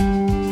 you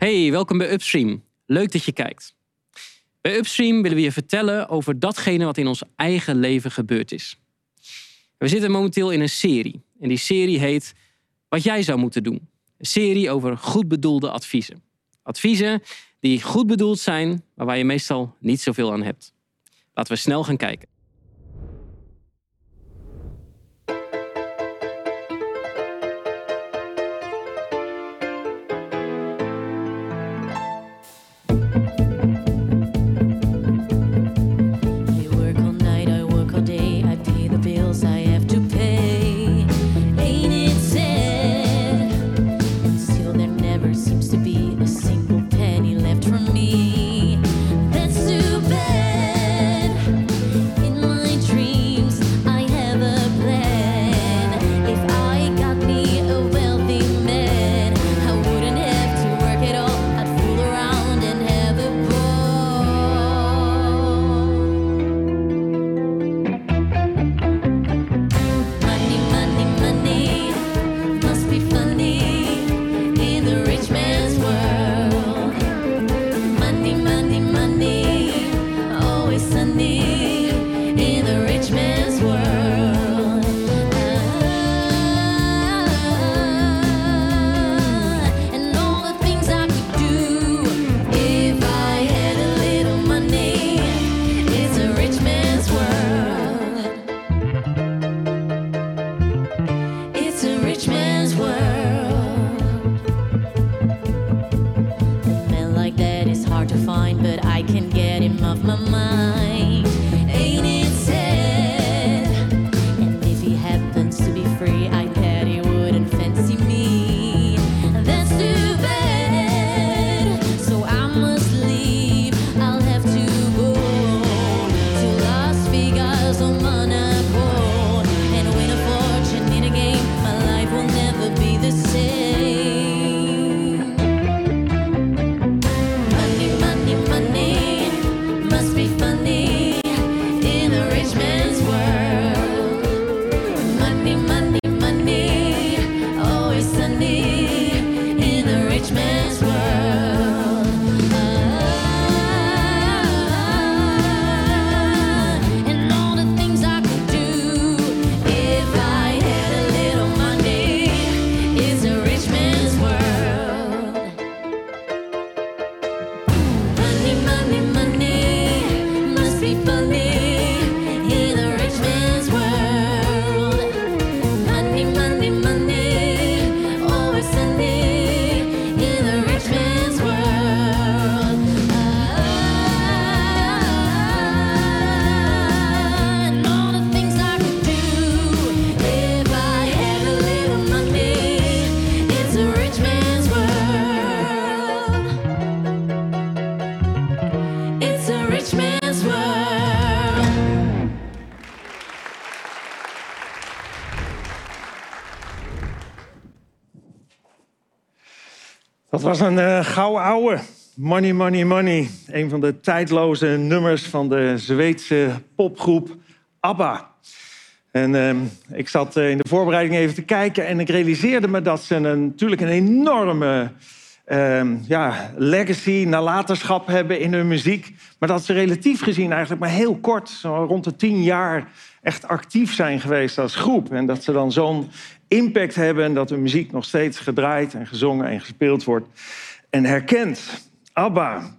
Hey, welkom bij Upstream. Leuk dat je kijkt. Bij Upstream willen we je vertellen over datgene wat in ons eigen leven gebeurd is. We zitten momenteel in een serie. En die serie heet Wat jij zou moeten doen. Een serie over goed bedoelde adviezen. Adviezen die goed bedoeld zijn, maar waar je meestal niet zoveel aan hebt. Laten we snel gaan kijken. Dat was een uh, gouden ouwe. Money, money, money. Een van de tijdloze nummers van de Zweedse popgroep ABBA. En uh, ik zat in de voorbereiding even te kijken en ik realiseerde me dat ze natuurlijk een enorme uh, ja, legacy, nalatenschap hebben in hun muziek. Maar dat ze relatief gezien eigenlijk maar heel kort, zo rond de tien jaar, echt actief zijn geweest als groep. En dat ze dan zo'n impact hebben en dat de muziek nog steeds gedraaid en gezongen en gespeeld wordt en herkend. ABBA.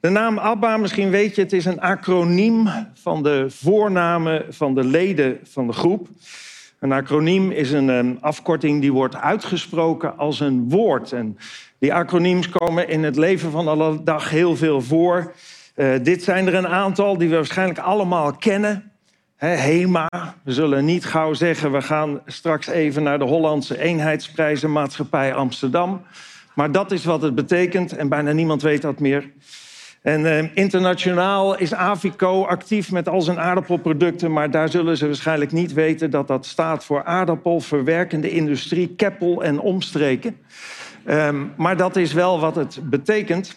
De naam ABBA, misschien weet je, het is een acroniem van de voornamen van de leden van de groep. Een acroniem is een afkorting die wordt uitgesproken als een woord. En die acroniems komen in het leven van alle dag heel veel voor. Uh, dit zijn er een aantal die we waarschijnlijk allemaal kennen. HEMA, we zullen niet gauw zeggen... we gaan straks even naar de Hollandse eenheidsprijzenmaatschappij Amsterdam. Maar dat is wat het betekent en bijna niemand weet dat meer. En eh, internationaal is Avico actief met al zijn aardappelproducten... maar daar zullen ze waarschijnlijk niet weten dat dat staat voor aardappelverwerkende industrie... Keppel en omstreken. Um, maar dat is wel wat het betekent.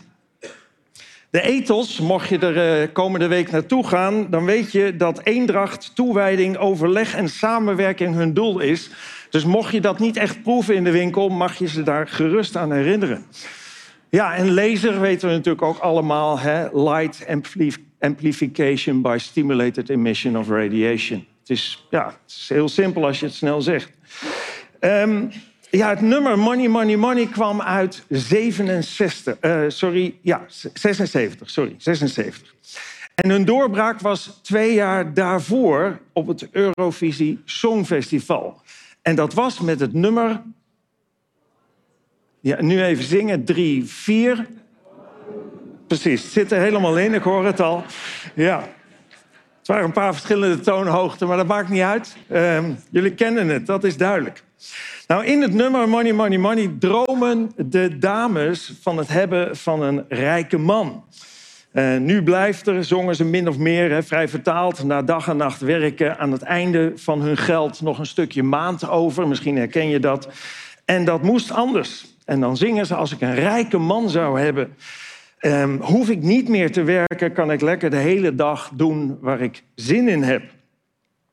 De ethos, mocht je er uh, komende week naartoe gaan, dan weet je dat eendracht, toewijding, overleg en samenwerking hun doel is. Dus mocht je dat niet echt proeven in de winkel, mag je ze daar gerust aan herinneren. Ja, en laser weten we natuurlijk ook allemaal. Hè? Light amplification by stimulated emission of radiation. Het is, ja, het is heel simpel als je het snel zegt. Um, ja, het nummer Money, Money, Money kwam uit 67. Uh, eh, sorry, ja, 76. Sorry, 76. En hun doorbraak was twee jaar daarvoor op het Eurovisie Songfestival. En dat was met het nummer. Ja, nu even zingen. Drie, vier. Precies, het zit er helemaal in, ik hoor het al. Ja. Het waren een paar verschillende toonhoogten, maar dat maakt niet uit. Uh, jullie kennen het, dat is duidelijk. Nou, in het nummer Money, Money, Money dromen de dames van het hebben van een rijke man. Uh, nu blijft er, zongen ze min of meer, hè, vrij vertaald, na dag en nacht werken. Aan het einde van hun geld nog een stukje maand over. Misschien herken je dat. En dat moest anders. En dan zingen ze: Als ik een rijke man zou hebben, um, hoef ik niet meer te werken. Kan ik lekker de hele dag doen waar ik zin in heb.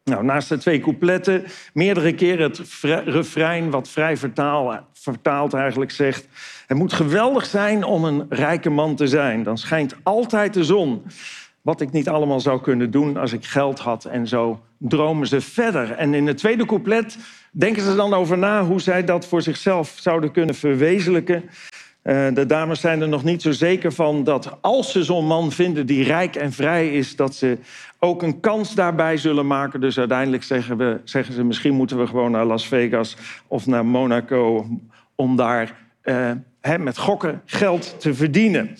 Nou, naast de twee coupletten meerdere keren het refrein, wat vrij vertaal, vertaald eigenlijk zegt. Het moet geweldig zijn om een rijke man te zijn. Dan schijnt altijd de zon. Wat ik niet allemaal zou kunnen doen als ik geld had. En zo dromen ze verder. En in het tweede couplet denken ze dan over na hoe zij dat voor zichzelf zouden kunnen verwezenlijken. Uh, de dames zijn er nog niet zo zeker van dat als ze zo'n man vinden die rijk en vrij is, dat ze ook een kans daarbij zullen maken. Dus uiteindelijk zeggen, we, zeggen ze misschien moeten we gewoon naar Las Vegas of naar Monaco om daar uh, met gokken geld te verdienen.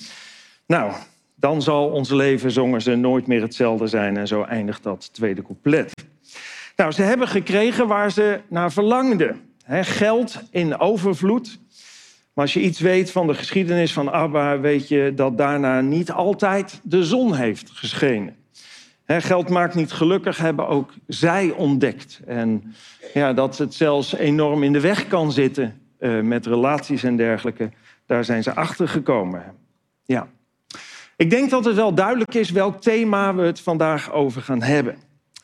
Nou, dan zal ons leven, zongen ze, nooit meer hetzelfde zijn. En zo eindigt dat tweede couplet. Nou, ze hebben gekregen waar ze naar verlangden. geld in overvloed. Maar als je iets weet van de geschiedenis van Abba, weet je dat daarna niet altijd de zon heeft geschenen. geld maakt niet gelukkig, hebben ook zij ontdekt. En ja, dat het zelfs enorm in de weg kan zitten uh, met relaties en dergelijke. Daar zijn ze achter gekomen. Ja. Ik denk dat het wel duidelijk is welk thema we het vandaag over gaan hebben.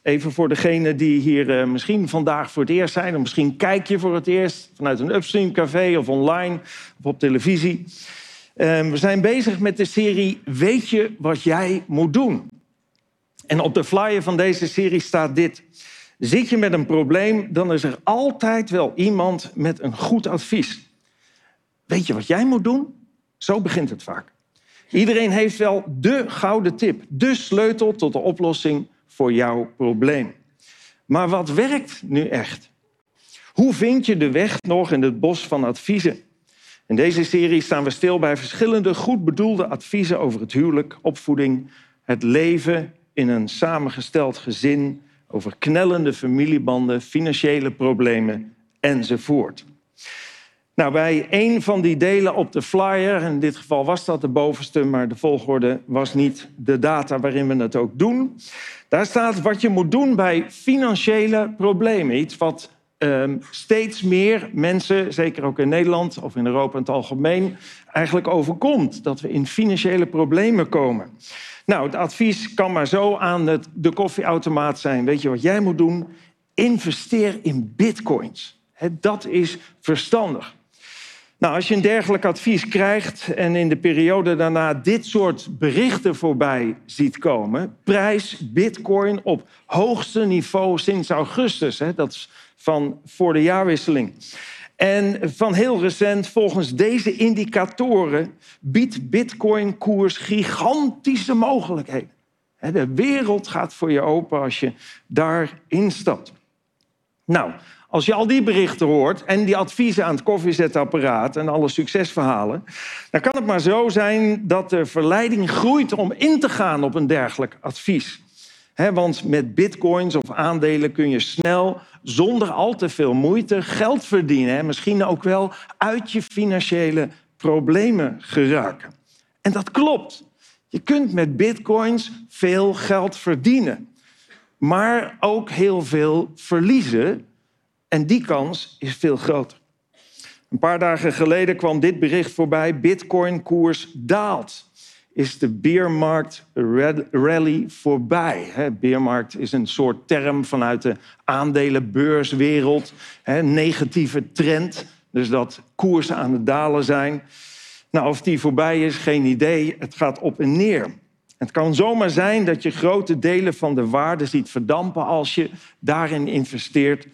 Even voor degenen die hier uh, misschien vandaag voor het eerst zijn... of misschien kijk je voor het eerst vanuit een Upstream café of online of op televisie. Uh, we zijn bezig met de serie Weet je wat jij moet doen? En op de flyer van deze serie staat dit. Zit je met een probleem, dan is er altijd wel iemand met een goed advies. Weet je wat jij moet doen? Zo begint het vaak. Iedereen heeft wel de gouden tip, de sleutel tot de oplossing voor jouw probleem. Maar wat werkt nu echt? Hoe vind je de weg nog in het bos van adviezen? In deze serie staan we stil bij verschillende goed bedoelde adviezen over het huwelijk, opvoeding, het leven in een samengesteld gezin, over knellende familiebanden, financiële problemen enzovoort. Nou, bij een van die delen op de flyer, in dit geval was dat de bovenste, maar de volgorde was niet de data waarin we het ook doen. Daar staat wat je moet doen bij financiële problemen. Iets wat ehm, steeds meer mensen, zeker ook in Nederland of in Europa in het algemeen, eigenlijk overkomt. Dat we in financiële problemen komen. Nou, het advies kan maar zo aan het, de koffieautomaat zijn. Weet je wat jij moet doen? Investeer in bitcoins. dat is verstandig. Nou, als je een dergelijk advies krijgt en in de periode daarna dit soort berichten voorbij ziet komen, prijs Bitcoin op hoogste niveau sinds augustus. Hè, dat is van voor de jaarwisseling. En van heel recent, volgens deze indicatoren, biedt Bitcoin-koers gigantische mogelijkheden. De wereld gaat voor je open als je daarin stapt. Nou, als je al die berichten hoort en die adviezen aan het koffiezetapparaat en alle succesverhalen, dan kan het maar zo zijn dat de verleiding groeit om in te gaan op een dergelijk advies. want met bitcoins of aandelen kun je snel, zonder al te veel moeite, geld verdienen. En misschien ook wel uit je financiële problemen geraken. En dat klopt. Je kunt met bitcoins veel geld verdienen, maar ook heel veel verliezen en die kans is veel groter. Een paar dagen geleden kwam dit bericht voorbij: Bitcoin-koers daalt. Is de beermarkt rally voorbij? Beermarkt is een soort term vanuit de aandelenbeurswereld. Negatieve trend, dus dat koersen aan het dalen zijn. Nou, of die voorbij is, geen idee. Het gaat op en neer. Het kan zomaar zijn dat je grote delen van de waarde ziet verdampen als je daarin investeert.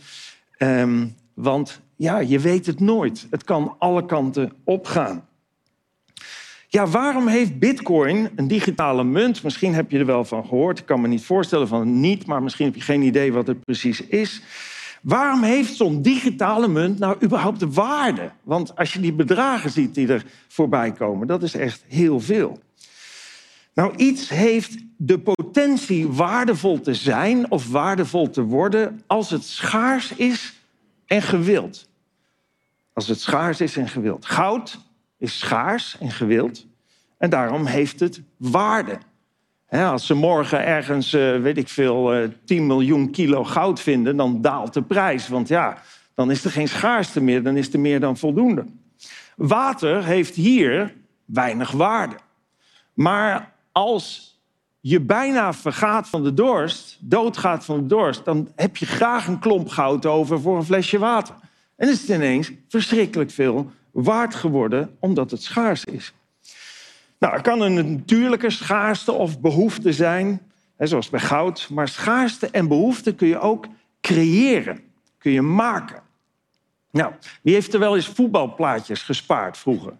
Um, want ja, je weet het nooit. Het kan alle kanten opgaan. Ja, waarom heeft Bitcoin een digitale munt? Misschien heb je er wel van gehoord. Ik kan me niet voorstellen van niet, maar misschien heb je geen idee wat het precies is. Waarom heeft zo'n digitale munt nou überhaupt de waarde? Want als je die bedragen ziet die er voorbij komen, dat is echt heel veel. Nou, iets heeft de potentie waardevol te zijn of waardevol te worden als het schaars is en gewild. Als het schaars is en gewild. Goud is schaars en gewild en daarom heeft het waarde. als ze morgen ergens, eh, weet ik veel, 10 eh, miljoen kilo goud vinden, dan daalt de prijs. Want ja, dan is er geen schaarste meer, dan is er meer dan voldoende. Water heeft hier weinig waarde. Maar als je bijna vergaat van de dorst, doodgaat van de dorst, dan heb je graag een klomp goud over voor een flesje water. En is het ineens verschrikkelijk veel waard geworden omdat het schaars is. Nou, er kan een natuurlijke schaarste of behoefte zijn, zoals bij goud, maar schaarste en behoefte kun je ook creëren, kun je maken. Nou, wie heeft er wel eens voetbalplaatjes gespaard vroeger?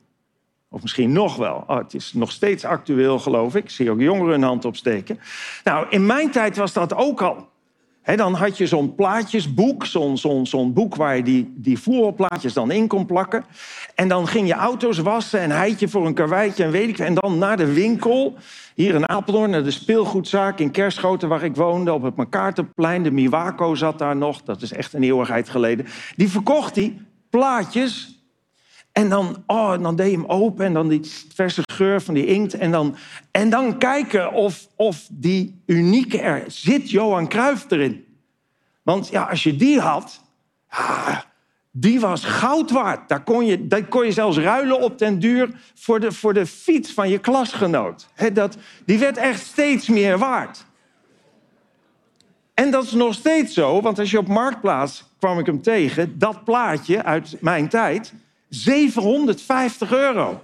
Of misschien nog wel. Oh, het is nog steeds actueel, geloof ik. Ik zie ook jongeren een hand opsteken. Nou, in mijn tijd was dat ook al. dan had je zo'n plaatjesboek, zo'n boek waar je die, die voetbalplaatjes dan in kon plakken. En dan ging je auto's wassen en heitje voor een karweitje en weet ik. En dan naar de winkel, hier in Apeldoorn, naar de speelgoedzaak in Kerschoten waar ik woonde, op het Makaartenplein. De Miwako zat daar nog, dat is echt een eeuwigheid geleden. Die verkocht die plaatjes en dan, oh, dan deed je hem open en dan die verse geur van die inkt. En dan, en dan kijken of, of die unieke er zit Johan Cruijff erin. Want ja, als je die had, die was goud waard. Daar kon, je, daar kon je zelfs ruilen op den duur voor de, voor de fiets van je klasgenoot. dat, die werd echt steeds meer waard. En dat is nog steeds zo, want als je op Marktplaats kwam ik hem tegen, dat plaatje uit mijn tijd 750 euro.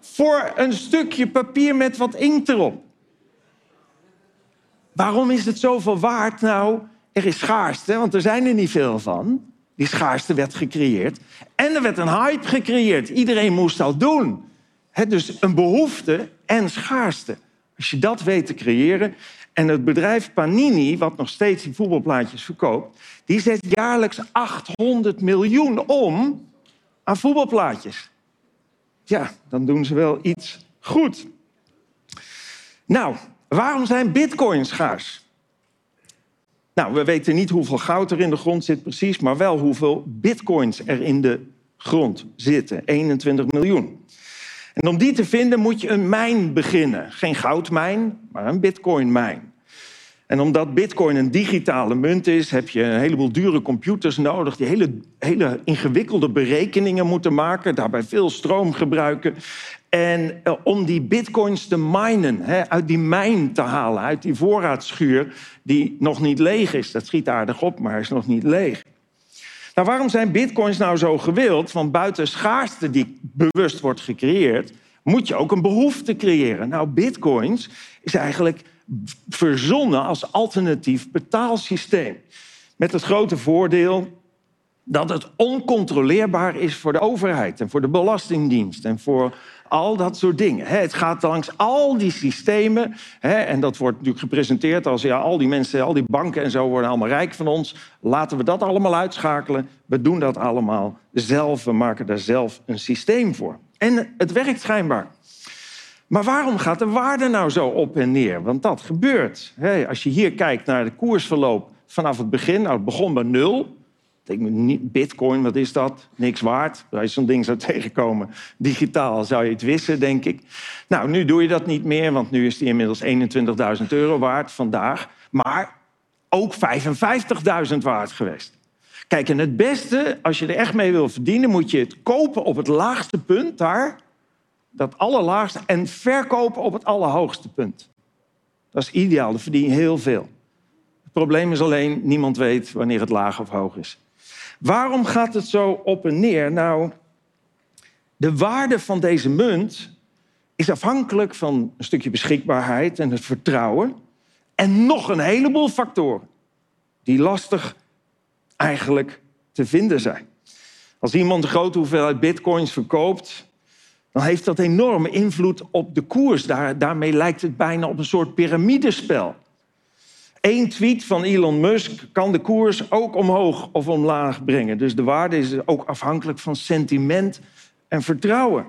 Voor een stukje papier met wat inkt erop. Waarom is het zoveel waard? Nou, er is schaarste, want er zijn er niet veel van. Die schaarste werd gecreëerd. En er werd een hype gecreëerd. Iedereen moest dat doen. dus een behoefte en schaarste. Als je dat weet te creëren. En het bedrijf Panini, wat nog steeds die voetbalplaatjes verkoopt, die zet jaarlijks 800 miljoen om aan voetbalplaatjes. Ja, dan doen ze wel iets goed. Nou, waarom zijn bitcoins schaars? Nou, we weten niet hoeveel goud er in de grond zit precies, maar wel hoeveel bitcoins er in de grond zitten. 21 miljoen. En om die te vinden moet je een mijn beginnen. Geen goudmijn, maar een bitcoinmijn. En omdat bitcoin een digitale munt is, heb je een heleboel dure computers nodig die hele, hele ingewikkelde berekeningen moeten maken, daarbij veel stroom gebruiken. En eh, om die bitcoins te minen, hè, uit die mijn te halen, uit die voorraadschuur die nog niet leeg is. Dat schiet aardig op, maar is nog niet leeg. Nou, waarom zijn bitcoins nou zo gewild? Want buiten schaarste die bewust wordt gecreëerd, moet je ook een behoefte creëren. Nou, bitcoins is eigenlijk verzonnen als alternatief betaalsysteem. Met het grote voordeel dat het oncontroleerbaar is voor de overheid en voor de Belastingdienst en voor al dat soort dingen. Het gaat langs al die systemen. En dat wordt natuurlijk gepresenteerd als ja, al die mensen, al die banken en zo worden allemaal rijk van ons. Laten we dat allemaal uitschakelen. We doen dat allemaal zelf. We maken daar zelf een systeem voor. En het werkt schijnbaar. Maar waarom gaat de waarde nou zo op en neer? Want dat gebeurt. Als je hier kijkt naar de koersverloop vanaf het begin, nou, het begon bij nul. Denk bitcoin, wat is dat? Niks waard. Als je zo'n ding zou tegenkomen, digitaal zou je het wissen, denk ik. Nou, nu doe je dat niet meer, want nu is die inmiddels 21.000 euro waard vandaag. Maar ook 55.000 waard geweest. Kijk, en het beste, als je er echt mee wil verdienen, moet je het kopen op het laagste punt daar. Dat allerlaagste. En verkopen op het allerhoogste punt. Dat is ideaal, dan verdien je heel veel. Het probleem is alleen, niemand weet wanneer het laag of hoog is. Waarom gaat het zo op en neer? Nou, de waarde van deze munt is afhankelijk van een stukje beschikbaarheid en het vertrouwen. En nog een heleboel factoren die lastig eigenlijk te vinden zijn. Als iemand een grote hoeveelheid bitcoins verkoopt, dan heeft dat enorme invloed op de koers. Daar, daarmee lijkt het bijna op een soort piramidespel. Eén tweet van Elon Musk kan de koers ook omhoog of omlaag brengen. Dus de waarde is ook afhankelijk van sentiment en vertrouwen.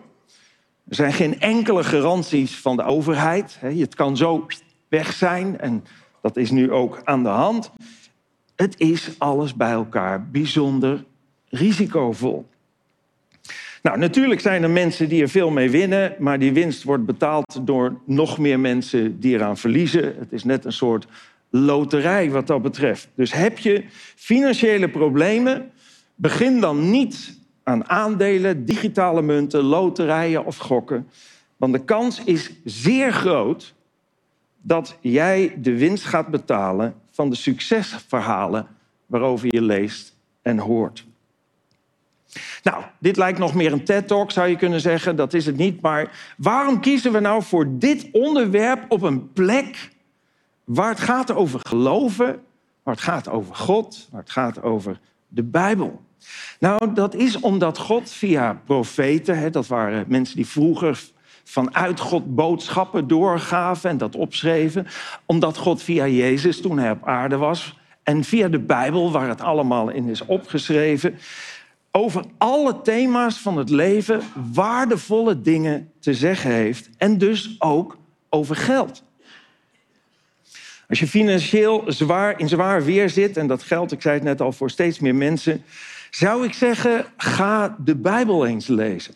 Er zijn geen enkele garanties van de overheid. Het kan zo weg zijn en dat is nu ook aan de hand. Het is alles bij elkaar bijzonder risicovol. Nou, natuurlijk zijn er mensen die er veel mee winnen, maar die winst wordt betaald door nog meer mensen die eraan verliezen. Het is net een soort loterij wat dat betreft. Dus heb je financiële problemen, begin dan niet aan aandelen, digitale munten, loterijen of gokken. Want de kans is zeer groot dat jij de winst gaat betalen van de succesverhalen waarover je leest en hoort. Nou, dit lijkt nog meer een TED-talk, zou je kunnen zeggen. Dat is het niet. Maar waarom kiezen we nou voor dit onderwerp op een plek waar het gaat over geloven, waar het gaat over God, waar het gaat over de Bijbel. Nou, dat is omdat God via profeten, hè, dat waren mensen die vroeger vanuit God boodschappen doorgaven en dat opschreven, omdat God via Jezus, toen hij op aarde was, en via de Bijbel, waar het allemaal in is opgeschreven, over alle thema's van het leven waardevolle dingen te zeggen heeft en dus ook over geld. Als je financieel zwaar, in zwaar weer zit, en dat geldt, ik zei het net al, voor steeds meer mensen, zou ik zeggen, ga de Bijbel eens lezen.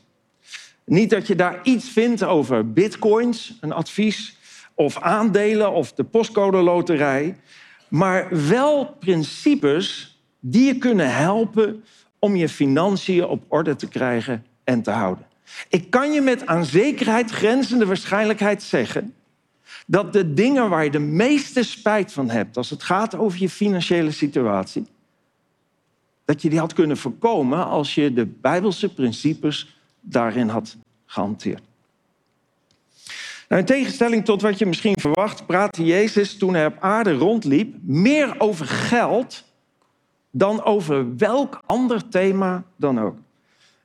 Niet dat je daar iets vindt over bitcoins, een advies, of aandelen of de postcode loterij, maar wel principes die je kunnen helpen om je financiën op orde te krijgen en te houden. Ik kan je met aan zekerheid grenzende waarschijnlijkheid zeggen dat de dingen waar je de meeste spijt van hebt als het gaat over je financiële situatie, dat je die had kunnen voorkomen als je de Bijbelse principes daarin had gehanteerd. Nou, in tegenstelling tot wat je misschien verwacht, praatte Jezus toen hij op aarde rondliep meer over geld dan over welk ander thema dan ook.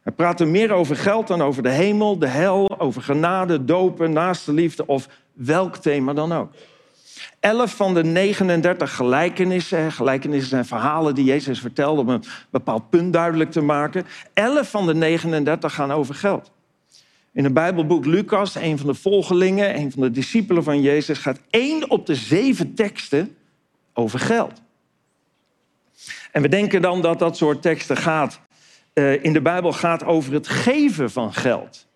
Hij praatte meer over geld dan over de hemel, de hel, over genade, dopen, naaste liefde of welk thema dan ook. Elf van de 39 gelijkenissen, gelijkenissen zijn verhalen die Jezus vertelde om een bepaald punt duidelijk te maken. Elf van de 39 gaan over geld. In het Bijbelboek Lucas, een van de volgelingen, een van de discipelen van Jezus, gaat één op de zeven teksten over geld. En we denken dan dat dat soort teksten gaat, uh, in de Bijbel gaat over het geven van geld.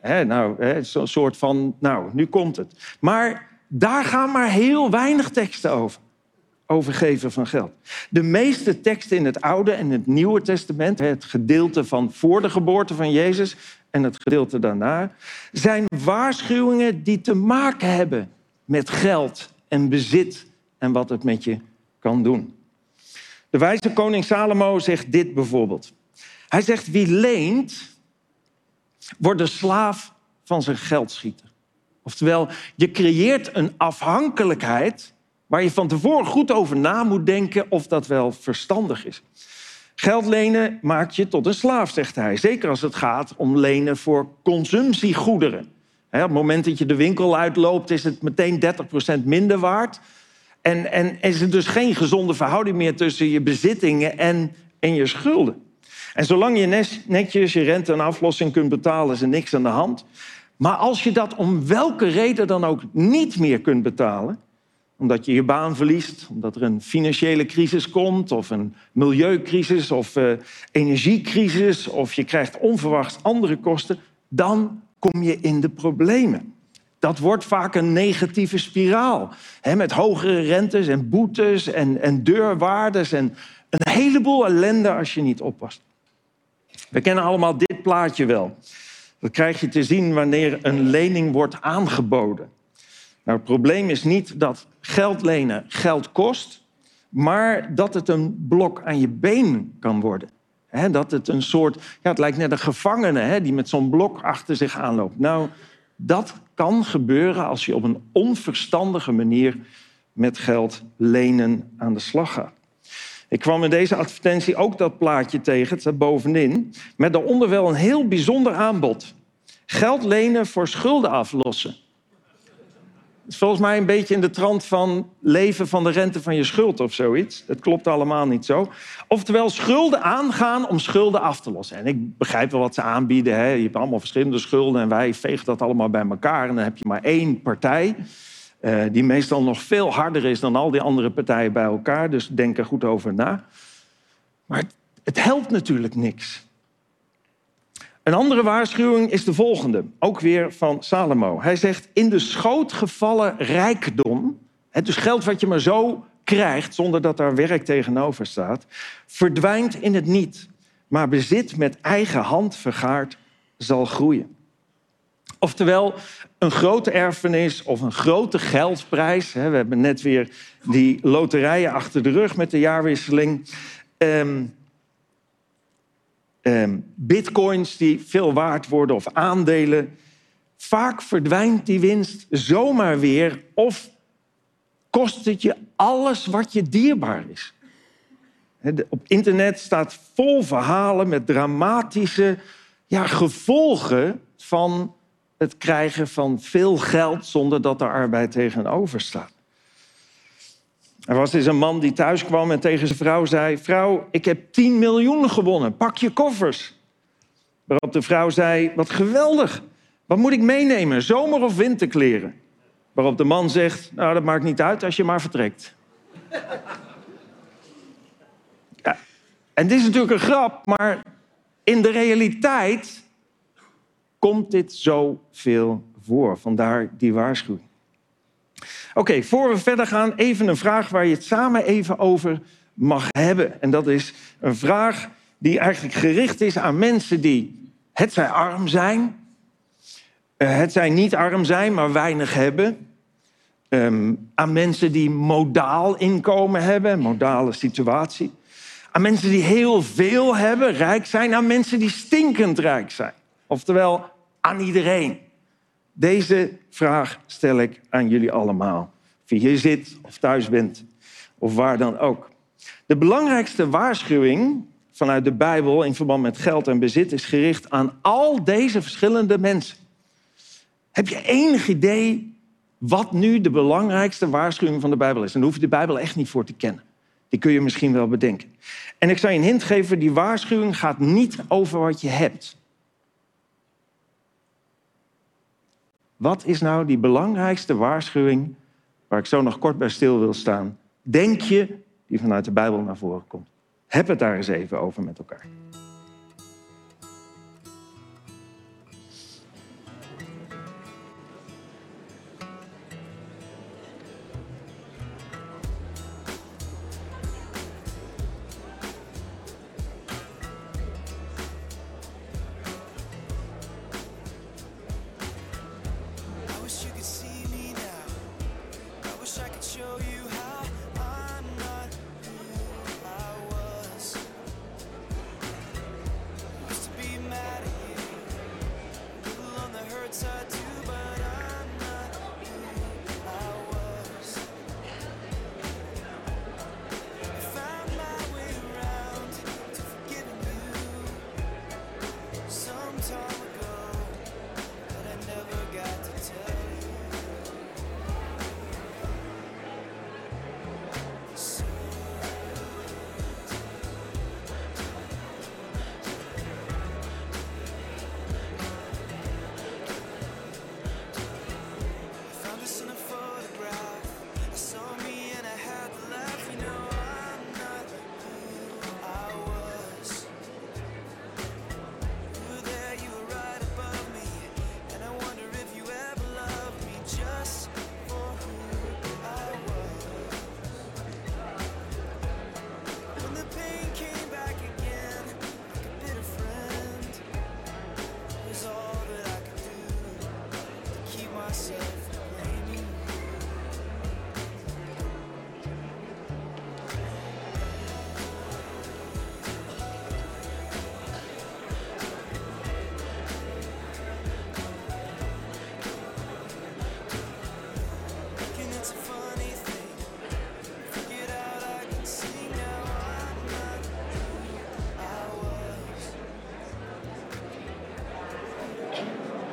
He, nou, zo'n soort van, nou, nu komt het. Maar Daar gaan maar heel weinig teksten over. Over geven van geld. De meeste teksten in het Oude en het Nieuwe Testament, het gedeelte van voor de geboorte van Jezus en het gedeelte daarna, zijn waarschuwingen die te maken hebben met geld en bezit en wat het met je kan doen. De wijze koning Salomo zegt dit bijvoorbeeld. Hij zegt, wie leent, wordt de slaaf van zijn geldschieter. Oftewel, je creëert een afhankelijkheid waar je van tevoren goed over na moet denken of dat wel verstandig is. Geld lenen maakt je tot een slaaf, zegt hij. Zeker als het gaat om lenen voor consumptiegoederen. op het moment dat je de winkel uitloopt, is het meteen 30% minder waard. En, en is er dus geen gezonde verhouding meer tussen je bezittingen en, en je schulden. En zolang je netjes je rente en aflossing kunt betalen, is er niks aan de hand. Maar als je dat om welke reden dan ook niet meer kunt betalen, omdat je je baan verliest, omdat er een financiële crisis komt, of een milieucrisis, of uh, energiecrisis, of je krijgt onverwachts andere kosten, dan kom je in de problemen. Dat wordt vaak een negatieve spiraal. Met hogere rentes en boetes en, en deurwaardes en een heleboel ellende als je niet oppast. We kennen allemaal dit plaatje wel. Dat krijg je te zien wanneer een lening wordt aangeboden. Nou, het probleem is niet dat geld lenen geld kost, maar dat het een blok aan je been kan worden. dat het een soort, ja, het lijkt net een gevangene die met zo'n blok achter zich aanloopt. Nou, dat kan gebeuren als je op een onverstandige manier met geld lenen aan de slag gaat. Ik kwam in deze advertentie ook dat plaatje tegen, het bovenin, met daaronder wel een heel bijzonder aanbod. Geld lenen voor schulden aflossen. Is volgens mij een beetje in de trant van leven van de rente van je schuld of zoiets. Dat klopt allemaal niet zo. Oftewel, schulden aangaan om schulden af te lossen. En ik begrijp wel wat ze aanbieden. Hè. Je hebt allemaal verschillende schulden en wij vegen dat allemaal bij elkaar. En dan heb je maar één partij. Uh, die meestal nog veel harder is dan al die andere partijen bij elkaar. Dus denk er goed over na. Maar het, het helpt natuurlijk niks. Een andere waarschuwing is de volgende, ook weer van Salomo. Hij zegt, in de schoot gevallen rijkdom, dus geld wat je maar zo krijgt zonder dat daar werk tegenover staat, verdwijnt in het niet, maar bezit met eigen hand vergaard zal groeien. Oftewel, een grote erfenis of een grote geldprijs. We hebben net weer die loterijen achter de rug met de jaarwisseling. Um, bitcoins die veel waard worden of aandelen. Vaak verdwijnt die winst zomaar weer of kost het je alles wat je dierbaar is. Op internet staat vol verhalen met dramatische ja, gevolgen van het krijgen van veel geld zonder dat er arbeid tegenover staat. Er was eens een man die thuis kwam en tegen zijn vrouw zei: Vrouw, ik heb 10 miljoen gewonnen, pak je koffers. Waarop de vrouw zei: Wat geweldig, wat moet ik meenemen, zomer- of winterkleren? Waarop de man zegt: Nou, dat maakt niet uit als je maar vertrekt. Ja. En dit is natuurlijk een grap, maar in de realiteit komt dit zoveel voor. Vandaar die waarschuwing. Oké, voor we verder gaan, even een vraag waar je het samen even over mag hebben. En dat is een vraag die eigenlijk gericht is aan mensen die het zij arm zijn, eh, het zij niet arm zijn, maar weinig hebben. Um, aan mensen die modaal inkomen hebben, modale situatie. Aan mensen die heel veel hebben, rijk zijn. Aan mensen die stinkend rijk zijn. Oftewel, aan iedereen. Deze vraag stel ik aan jullie allemaal. Of je hier zit of thuis bent of waar dan ook. De belangrijkste waarschuwing vanuit de Bijbel in verband met geld en bezit is gericht aan al deze verschillende mensen. Heb je enig idee wat nu de belangrijkste waarschuwing van de Bijbel is? En daar hoef je de Bijbel echt niet voor te kennen. Die kun je misschien wel bedenken. En ik zou je een hint geven, die waarschuwing gaat niet over wat je hebt. Wat is nou die belangrijkste waarschuwing waar ik zo nog kort bij stil wil staan? Denk je die vanuit de Bijbel naar voren komt? Heb het daar eens even over met elkaar.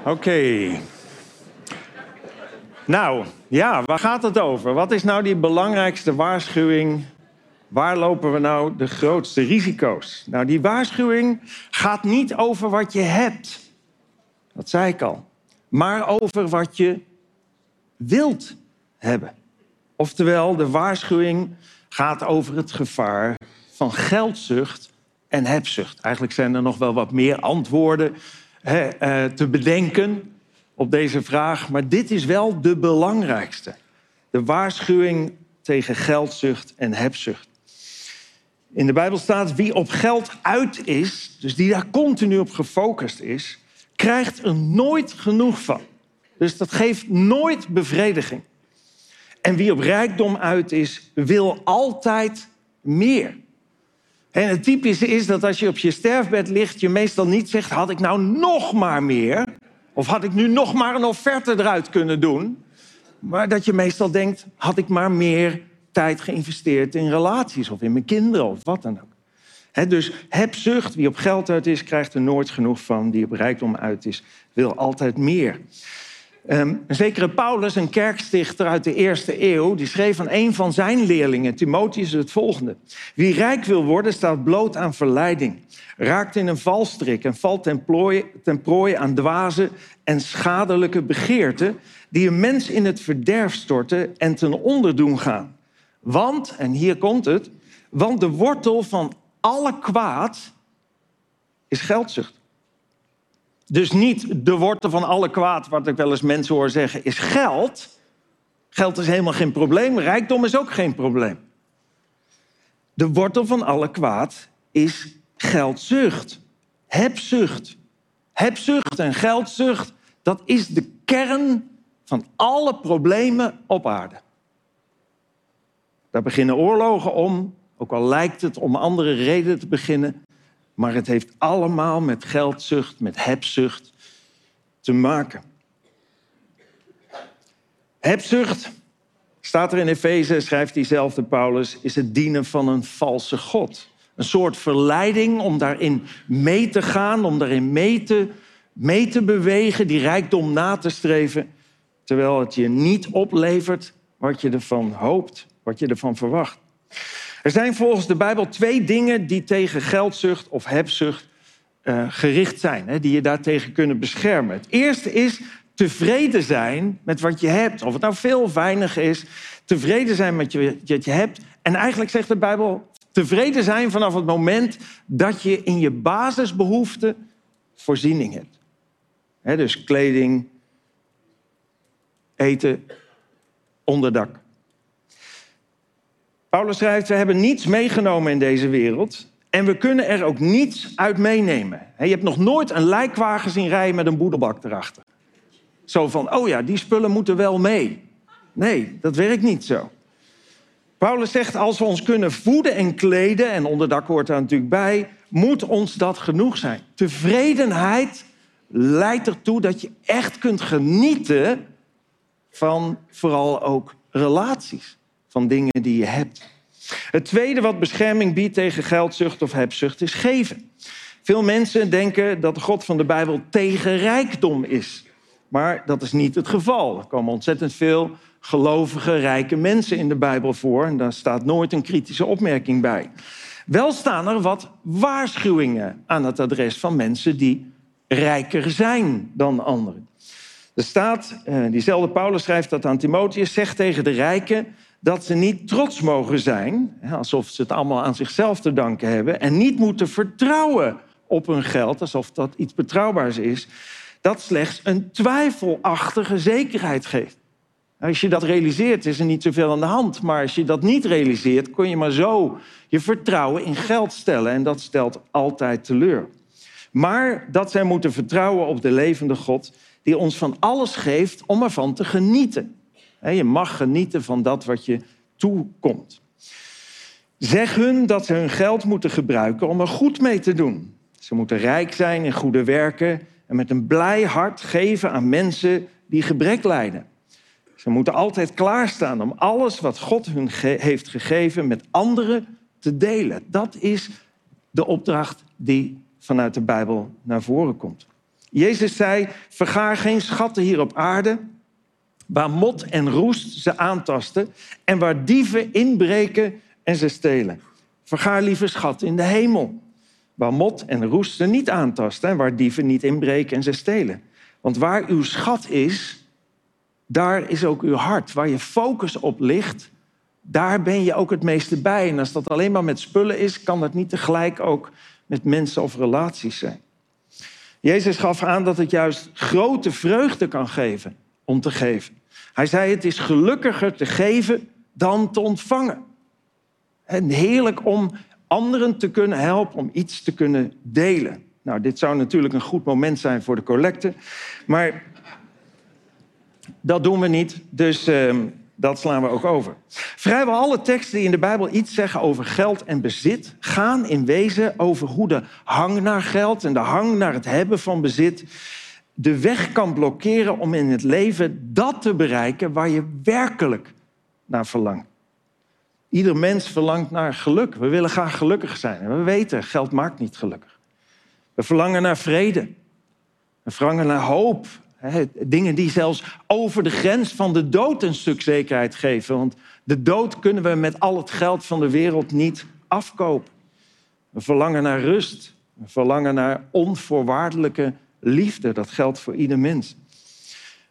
Oké. Nou, ja, waar gaat het over? Wat is nou die belangrijkste waarschuwing? Waar lopen we nou de grootste risico's? Nou, die waarschuwing gaat niet over wat je hebt. Dat zei ik al. Maar over wat je wilt hebben. Oftewel, de waarschuwing gaat over het gevaar van geldzucht en hebzucht. Eigenlijk zijn er nog wel wat meer antwoorden eh, te bedenken op deze vraag, maar dit is wel de belangrijkste. De waarschuwing tegen geldzucht en hebzucht. In de Bijbel staat wie op geld uit is, dus die daar continu op gefocust is, krijgt er nooit genoeg van. Dus dat geeft nooit bevrediging. En wie op rijkdom uit is, wil altijd meer. En het typische is dat als je op je sterfbed ligt, je meestal niet zegt: had ik nou nog maar meer? Of had ik nu nog maar een offerte eruit kunnen doen? Maar dat je meestal denkt: had ik maar meer tijd geïnvesteerd in relaties of in mijn kinderen of wat dan ook. Dus hebzucht, wie op geld uit is, krijgt er nooit genoeg van. Die op rijkdom uit is, wil altijd meer. Um, een zekere Paulus, een kerkstichter uit de eerste eeuw, die schreef aan een van zijn leerlingen, Timotheus, het volgende. Wie rijk wil worden, staat bloot aan verleiding, raakt in een valstrik en valt ten ten prooi aan dwaze en schadelijke begeerten, die een mens in het verderf storten en ten onder doen gaan. Want, en hier komt het, want de wortel van alle kwaad is geldzucht. Dus niet de wortel van alle kwaad, wat ik wel eens mensen hoor zeggen, is geld. Geld is helemaal geen probleem. Rijkdom is ook geen probleem. De wortel van alle kwaad is geldzucht, hebzucht. Hebzucht en geldzucht, dat is de kern van alle problemen op aarde. Daar beginnen oorlogen om, ook al lijkt het om andere redenen te beginnen. Maar het heeft allemaal met geldzucht, met hebzucht te maken. Hebzucht, staat er in Efeze, schrijft diezelfde Paulus, is het dienen van een valse God. Een soort verleiding om daarin mee te gaan, om daarin mee te, mee te bewegen, die rijkdom na te streven, terwijl het je niet oplevert wat je ervan hoopt, wat je ervan verwacht. Er zijn volgens de Bijbel twee dingen die tegen geldzucht of hebzucht uh, gericht zijn, hè, die je daartegen kunnen beschermen. Het eerste is tevreden zijn met wat je hebt. Of het nou veel of weinig is, tevreden zijn met wat je hebt. En eigenlijk zegt de Bijbel, tevreden zijn vanaf het moment dat je in je basisbehoeften voorziening hebt. He, dus kleding, eten, onderdak. Paulus schrijft, we hebben niets meegenomen in deze wereld en we kunnen er ook niets uit meenemen. Je hebt nog nooit een lijkwagen zien rijden met een boedelbak erachter. Zo van, oh ja, die spullen moeten wel mee. Nee, dat werkt niet zo. Paulus zegt, als we ons kunnen voeden en kleden, en onderdak hoort daar natuurlijk bij, moet ons dat genoeg zijn. Tevredenheid leidt ertoe dat je echt kunt genieten van vooral ook relaties van dingen die je hebt. Het tweede wat bescherming biedt tegen geldzucht of hebzucht is geven. Veel mensen denken dat de God van de Bijbel tegen rijkdom is. Maar dat is niet het geval. Er komen ontzettend veel gelovige, rijke mensen in de Bijbel voor. En daar staat nooit een kritische opmerking bij. Wel staan er wat waarschuwingen aan het adres van mensen die rijker zijn dan anderen. Er staat, eh, diezelfde Paulus schrijft dat aan Timotheus, zegt tegen de rijken dat ze niet trots mogen zijn, alsof ze het allemaal aan zichzelf te danken hebben, en niet moeten vertrouwen op hun geld, alsof dat iets betrouwbaars is, dat slechts een twijfelachtige zekerheid geeft. Als je dat realiseert, is er niet zoveel aan de hand. Maar als je dat niet realiseert, kun je maar zo je vertrouwen in geld stellen. En dat stelt altijd teleur. Maar dat zij moeten vertrouwen op de levende God, die ons van alles geeft om ervan te genieten. Je mag genieten van dat wat je toekomt. Zeg hun dat ze hun geld moeten gebruiken om er goed mee te doen. Ze moeten rijk zijn in goede werken en met een blij hart geven aan mensen die gebrek lijden. Ze moeten altijd klaarstaan om alles wat God hun heeft gegeven met anderen te delen. Dat is de opdracht die vanuit de Bijbel naar voren komt. Jezus zei, vergaar geen schatten hier op aarde, waar mot en roest ze aantasten en waar dieven inbreken en ze stelen. Vergaar liever schatten in de hemel, waar mot en roest ze niet aantasten en waar dieven niet inbreken en ze stelen. Want waar uw schat is, daar is ook uw hart. Waar je focus op ligt, daar ben je ook het meeste bij. En als dat alleen maar met spullen is, kan dat niet tegelijk ook met mensen of relaties zijn. Jezus gaf aan dat het juist grote vreugde kan geven om te geven. Hij zei: Het is gelukkiger te geven dan te ontvangen. En heerlijk om anderen te kunnen helpen, om iets te kunnen delen. Nou, dit zou natuurlijk een goed moment zijn voor de collecte. Maar dat doen we niet, dus uh, dat slaan we ook over. Vrijwel alle teksten die in de Bijbel iets zeggen over geld en bezit, gaan in wezen over hoe de hang naar geld en de hang naar het hebben van bezit de weg kan blokkeren om in het leven dat te bereiken waar je werkelijk naar verlangt. Ieder mens verlangt naar geluk. We willen graag gelukkig zijn. En we weten, geld maakt niet gelukkig. We verlangen naar vrede. We verlangen naar hoop. Dingen die zelfs over de grens van de dood een stuk zekerheid geven. Want de dood kunnen we met al het geld van de wereld niet afkopen. We verlangen naar rust. We verlangen naar onvoorwaardelijke liefde. Dat geldt voor ieder mens.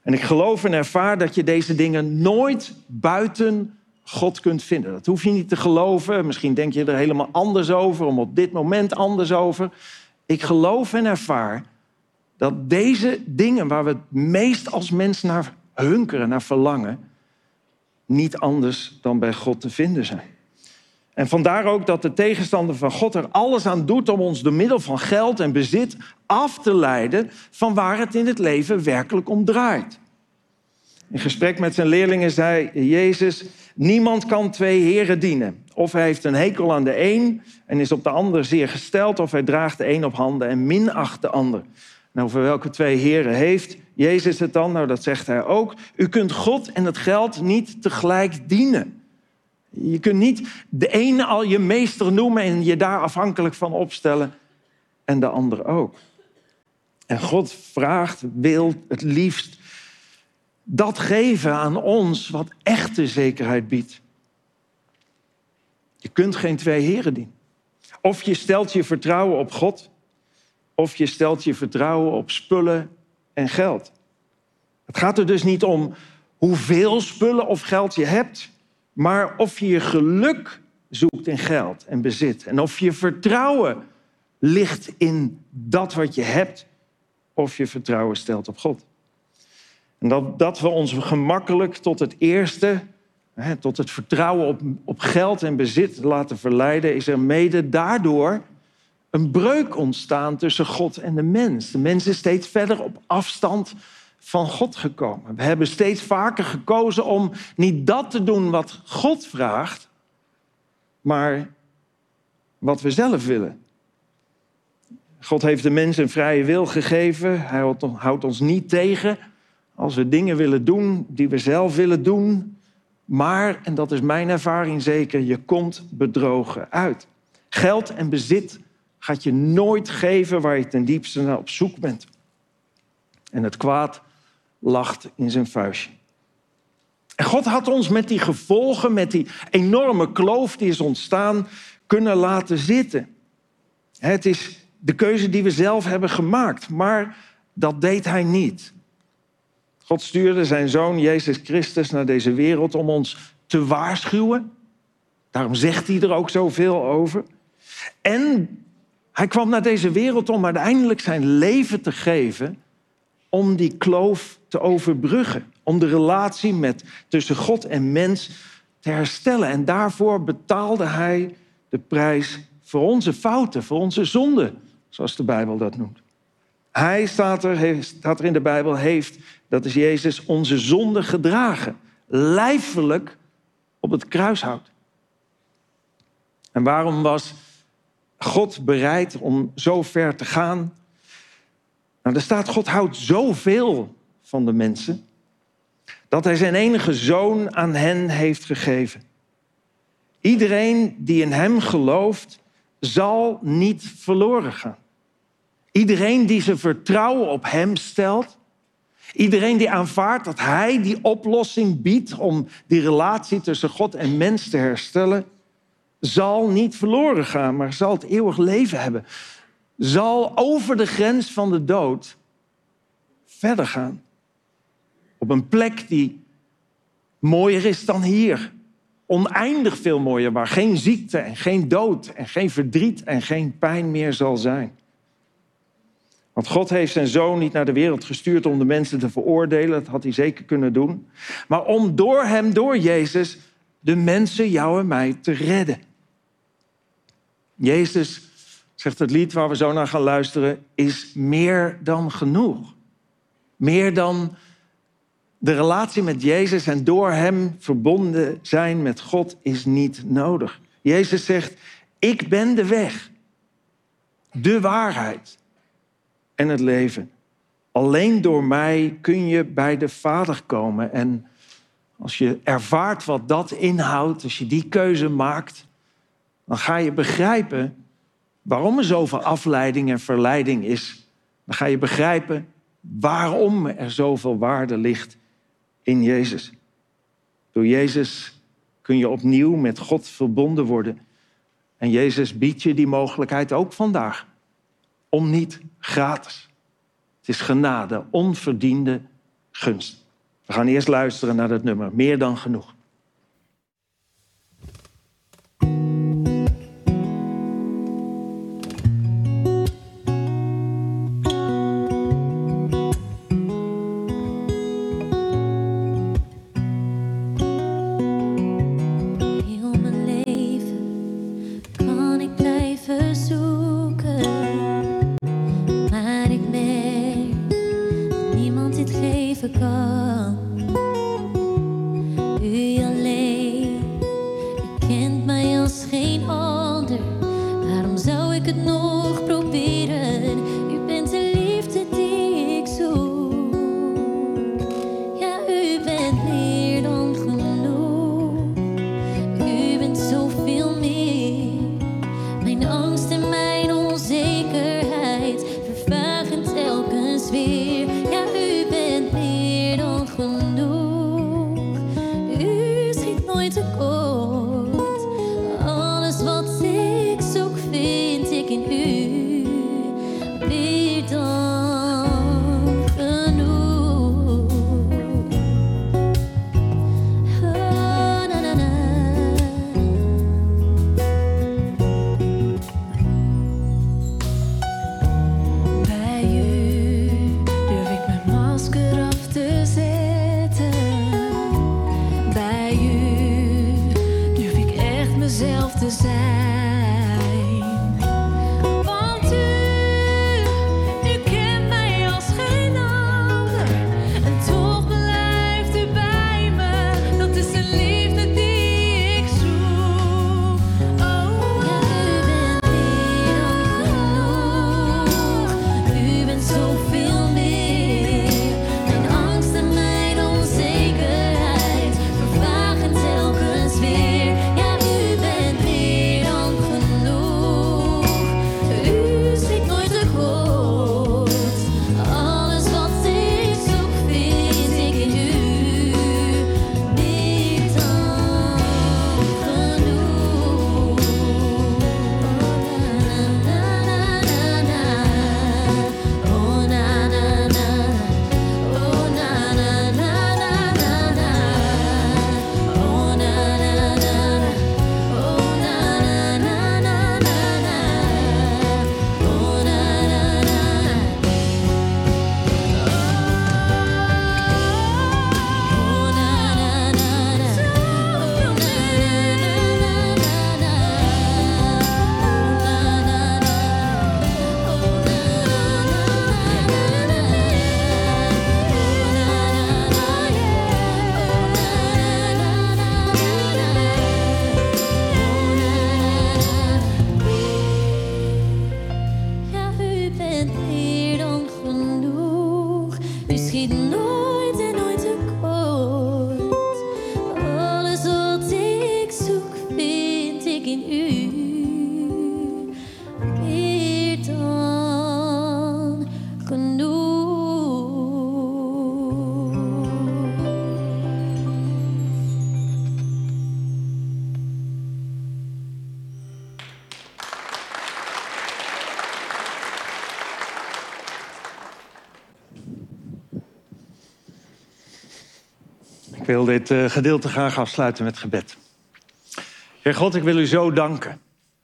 En ik geloof en ervaar dat je deze dingen nooit buiten God kunt vinden. Dat hoef je niet te geloven. Misschien denk je er helemaal anders over, om op dit moment anders over. Ik geloof en ervaar dat deze dingen waar we het meest als mens naar hunkeren, naar verlangen, niet anders dan bij God te vinden zijn. En vandaar ook dat de tegenstander van God er alles aan doet om ons door middel van geld en bezit af te leiden van waar het in het leven werkelijk om draait. In gesprek met zijn leerlingen zei Jezus: Niemand kan twee heren dienen. Of hij heeft een hekel aan de een en is op de ander zeer gesteld, of hij draagt de een op handen en minacht de ander. Nou, over welke twee heren heeft Jezus het dan? Nou, dat zegt hij ook. U kunt God en het geld niet tegelijk dienen. Je kunt niet de ene al je meester noemen en je daar afhankelijk van opstellen en de ander ook. En God vraagt, wil het liefst dat geven aan ons wat echte zekerheid biedt. Je kunt geen twee heren dienen. Of je stelt je vertrouwen op God, of je stelt je vertrouwen op spullen en geld. Het gaat er dus niet om hoeveel spullen of geld je hebt, maar of je je geluk zoekt in geld en bezit. En of je vertrouwen ligt in dat wat je hebt, of je vertrouwen stelt op God. En dat, dat we ons gemakkelijk tot het eerste, hè, tot het vertrouwen op, op geld en bezit laten verleiden, is er mede daardoor een breuk ontstaan tussen God en de mens. De mens is steeds verder op afstand van God gekomen. We hebben steeds vaker gekozen om niet dat te doen wat God vraagt, maar wat we zelf willen. God heeft de mens een vrije wil gegeven. Hij houdt ons niet tegen als we dingen willen doen die we zelf willen doen. Maar, en dat is mijn ervaring zeker, je komt bedrogen uit. Geld en bezit gaat je nooit geven waar je ten diepste naar op zoek bent. En het kwaad lacht in zijn vuistje. En God had ons met die gevolgen, met die enorme kloof die is ontstaan, kunnen laten zitten. Het is de keuze die we zelf hebben gemaakt, maar dat deed hij niet. God stuurde zijn zoon Jezus Christus naar deze wereld om ons te waarschuwen. Daarom zegt hij er ook zoveel over. En hij kwam naar deze wereld om uiteindelijk zijn leven te geven om die kloof te overbruggen. Om de relatie met, tussen God en mens te herstellen. En daarvoor betaalde hij de prijs voor onze fouten, voor onze zonden, zoals de Bijbel dat noemt. Hij, staat er, er in de Bijbel, heeft, dat is Jezus, onze zonde gedragen. Lijfelijk op het kruishout. En waarom was God bereid om zo ver te gaan? Nou, er staat, God houdt zoveel van de mensen, dat hij zijn enige zoon aan hen heeft gegeven. Iedereen die in hem gelooft, zal niet verloren gaan. Iedereen die zijn vertrouwen op Hem stelt. Iedereen die aanvaardt dat Hij die oplossing biedt om die relatie tussen God en mens te herstellen, zal niet verloren gaan, maar zal het eeuwig leven hebben. Zal over de grens van de dood verder gaan. Op een plek die mooier is dan hier. Oneindig veel mooier, waar geen ziekte en geen dood en geen verdriet en geen pijn meer zal zijn. Want God heeft zijn zoon niet naar de wereld gestuurd om de mensen te veroordelen, dat had hij zeker kunnen doen, maar om door hem, door Jezus, de mensen, jou en mij, te redden. Jezus, zegt het lied waar we zo naar gaan luisteren, is meer dan genoeg. Meer dan de relatie met Jezus en door Hem verbonden zijn met God is niet nodig. Jezus zegt, ik ben de weg, de waarheid en het leven. Alleen door mij kun je bij de Vader komen. En als je ervaart wat dat inhoudt, als je die keuze maakt, dan ga je begrijpen waarom er zoveel afleiding en verleiding is. Dan ga je begrijpen waarom er zoveel waarde ligt in Jezus. Door Jezus kun je opnieuw met God verbonden worden. En Jezus biedt je die mogelijkheid ook vandaag. Om niet gratis. Het is genade, onverdiende gunst. We gaan eerst luisteren naar dat nummer. Meer dan genoeg. Wil dit eh, gedeelte graag afsluiten met gebed. Heer God, ik wil u zo danken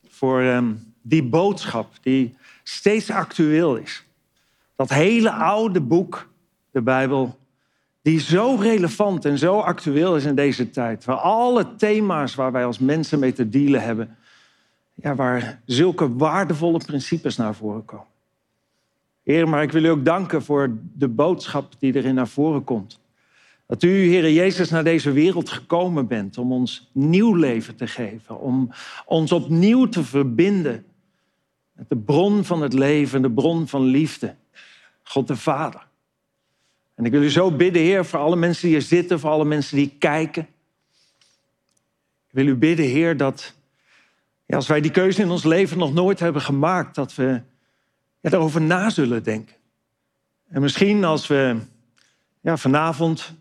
voor ehm, die boodschap die steeds actueel is. Dat hele oude boek, de Bijbel, die zo relevant en zo actueel is in deze tijd. Waar alle thema's waar wij als mensen mee te dealen hebben, ja, waar zulke waardevolle principes naar voren komen. Heer, maar ik wil u ook danken voor de boodschap die erin naar voren komt. Dat u, Heer Jezus, naar deze wereld gekomen bent om ons nieuw leven te geven. Om ons opnieuw te verbinden met de bron van het leven, de bron van liefde. God de Vader. En ik wil u zo bidden, Heer, voor alle mensen die hier zitten, voor alle mensen die kijken. Ik wil u bidden, Heer, dat ja, als wij die keuze in ons leven nog nooit hebben gemaakt, dat we ja, daarover na zullen denken. En misschien als we ja, vanavond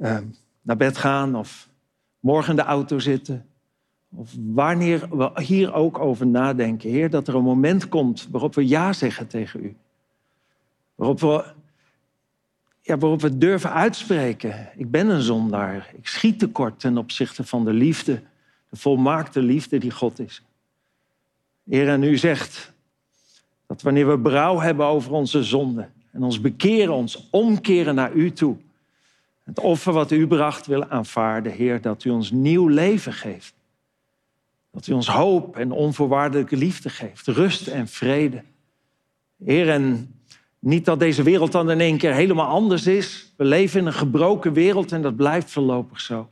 uh, naar bed gaan of morgen in de auto zitten, of wanneer we hier ook over nadenken, Heer, dat er een moment komt waarop we ja zeggen tegen u. Waarop we, ja, waarop we durven uitspreken, ik ben een zondaar, ik schiet tekort ten opzichte van de liefde, de volmaakte liefde die God is. Heer, en u zegt dat wanneer we berouw hebben over onze zonden en ons bekeren, ons omkeren naar u toe, het offer wat u bracht willen aanvaarden, Heer, dat u ons nieuw leven geeft. Dat u ons hoop en onvoorwaardelijke liefde geeft, rust en vrede. Heer, en niet dat deze wereld dan in één keer helemaal anders is. We leven in een gebroken wereld en dat blijft voorlopig zo.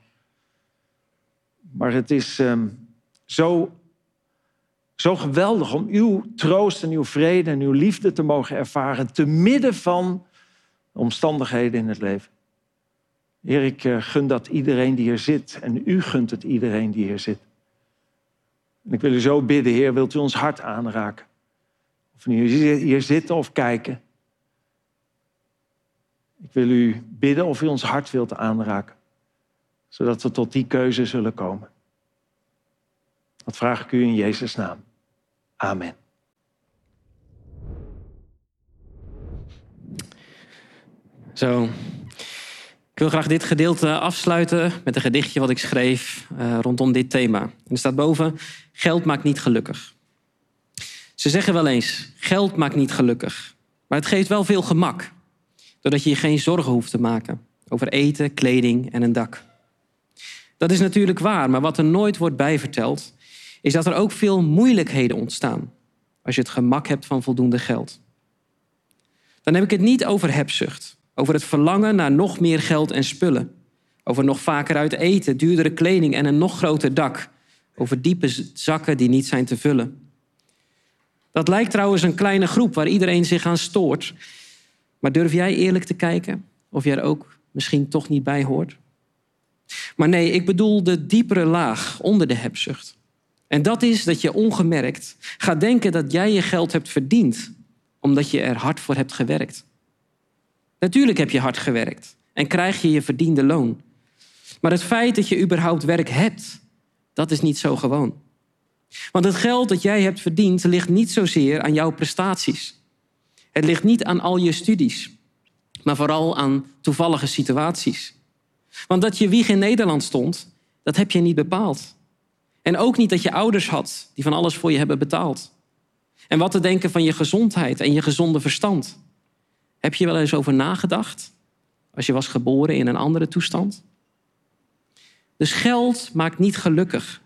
Maar het is um, zo, zo geweldig om uw troost en uw vrede en uw liefde te mogen ervaren te midden van omstandigheden in het leven. Heer, ik eh, gun dat iedereen die hier zit en u gunt het iedereen die hier zit. En ik wil u zo bidden, Heer, wilt u ons hart aanraken? Of nu hier zitten of kijken. Ik wil u bidden of u ons hart wilt aanraken, zodat we tot die keuze zullen komen. Dat vraag ik u in Jezus' naam. Amen. Zo. Ik wil graag dit gedeelte afsluiten met een gedichtje wat ik schreef uh, rondom dit thema. En er staat boven: Geld maakt niet gelukkig. Ze zeggen wel eens: geld maakt niet gelukkig. Maar het geeft wel veel gemak. Doordat je je geen zorgen hoeft te maken over eten, kleding en een dak. Dat is natuurlijk waar, maar wat er nooit wordt bijverteld, is dat er ook veel moeilijkheden ontstaan als je het gemak hebt van voldoende geld. Dan heb ik het niet over hebzucht, over het verlangen naar nog meer geld en spullen, over nog vaker uit eten, duurdere kleding en een nog groter dak, over diepe zakken die niet zijn te vullen. Dat lijkt trouwens een kleine groep waar iedereen zich aan stoort. Maar durf jij eerlijk te kijken of jij er ook misschien toch niet bij hoort? Maar nee, ik bedoel de diepere laag onder de hebzucht. En dat is dat je ongemerkt gaat denken dat jij je geld hebt verdiend omdat je er hard voor hebt gewerkt. Natuurlijk heb je hard gewerkt en krijg je je verdiende loon. Maar het feit dat je überhaupt werk hebt, dat is niet zo gewoon. Want het geld dat jij hebt verdiend ligt niet zozeer aan jouw prestaties. Het ligt niet aan al je studies, maar vooral aan toevallige situaties. Want dat je wieg in Nederland stond, dat heb je niet bepaald. En ook niet dat je ouders had die van alles voor je hebben betaald. En wat te denken van je gezondheid en je gezonde verstand. Heb je wel eens over nagedacht als je was geboren in een andere toestand? Dus geld maakt niet gelukkig.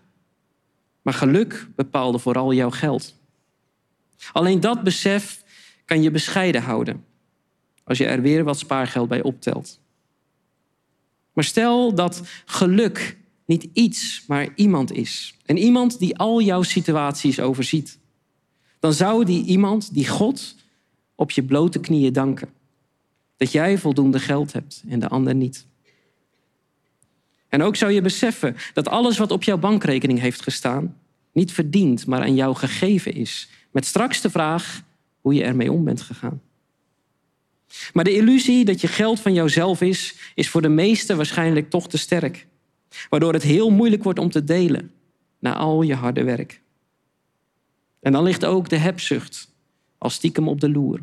Maar geluk bepaalde vooral jouw geld. Alleen dat besef kan je bescheiden houden als je er weer wat spaargeld bij optelt. Maar stel dat geluk niet iets, maar iemand is. En iemand die al jouw situaties overziet. Dan zou die iemand, die God, op je blote knieën danken. Dat jij voldoende geld hebt en de ander niet. En ook zou je beseffen dat alles wat op jouw bankrekening heeft gestaan, niet verdiend, maar aan jou gegeven is. Met straks de vraag hoe je ermee om bent gegaan. Maar de illusie dat je geld van jouzelf is, is voor de meesten waarschijnlijk toch te sterk. Waardoor het heel moeilijk wordt om te delen na al je harde werk. En dan ligt ook de hebzucht als stiekem op de loer.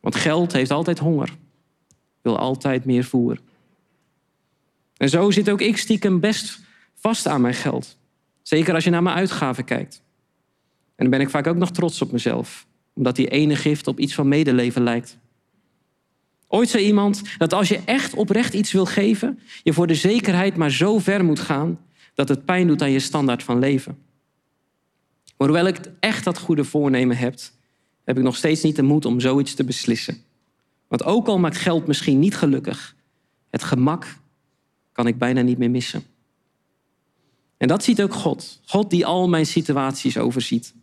Want geld heeft altijd honger, wil altijd meer voer. En zo zit ook ik stiekem best vast aan mijn geld. Zeker als je naar mijn uitgaven kijkt. En dan ben ik vaak ook nog trots op mezelf, omdat die ene gift op iets van medeleven lijkt. Ooit zei iemand dat als je echt oprecht iets wil geven, je voor de zekerheid maar zo ver moet gaan dat het pijn doet aan je standaard van leven. Maar hoewel ik echt dat goede voornemen heb, heb ik nog steeds niet de moed om zoiets te beslissen. Want ook al maakt geld misschien niet gelukkig, het gemak kan ik bijna niet meer missen. En dat ziet ook God. God die al mijn situaties overziet.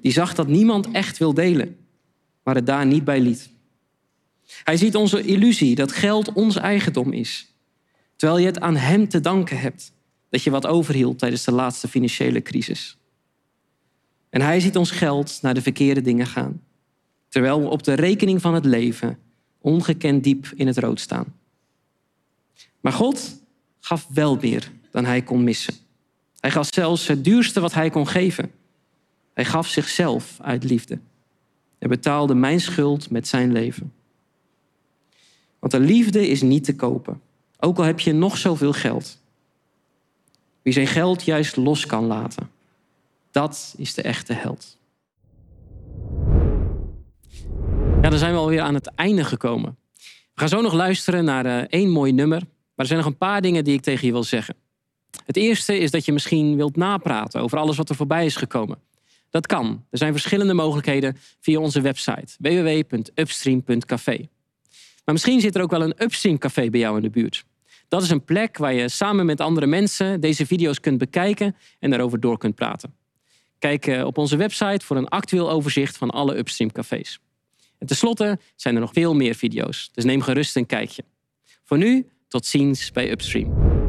Die zag dat niemand echt wil delen, maar het daar niet bij liet. Hij ziet onze illusie dat geld ons eigendom is, terwijl je het aan Hem te danken hebt dat je wat overhield tijdens de laatste financiële crisis. En Hij ziet ons geld naar de verkeerde dingen gaan, terwijl we op de rekening van het leven ongekend diep in het rood staan. Maar God gaf wel meer dan Hij kon missen. Hij gaf zelfs het duurste wat Hij kon geven. Hij gaf zichzelf uit liefde. Hij betaalde mijn schuld met zijn leven. Want de liefde is niet te kopen, ook al heb je nog zoveel geld. Wie zijn geld juist los kan laten, dat is de echte held. Ja, dan zijn we alweer aan het einde gekomen. We gaan zo nog luisteren naar uh, één mooi nummer. Maar er zijn nog een paar dingen die ik tegen je wil zeggen. Het eerste is dat je misschien wilt napraten over alles wat er voorbij is gekomen. Dat kan. Er zijn verschillende mogelijkheden via onze website www.upstream.café. Maar misschien zit er ook wel een Upstream Café bij jou in de buurt. Dat is een plek waar je samen met andere mensen deze video's kunt bekijken en daarover door kunt praten. Kijk eh, op onze website voor een actueel overzicht van alle Upstream cafés. En tenslotte zijn er nog veel meer video's, dus neem gerust een kijkje. Voor nu, tot ziens bij Upstream.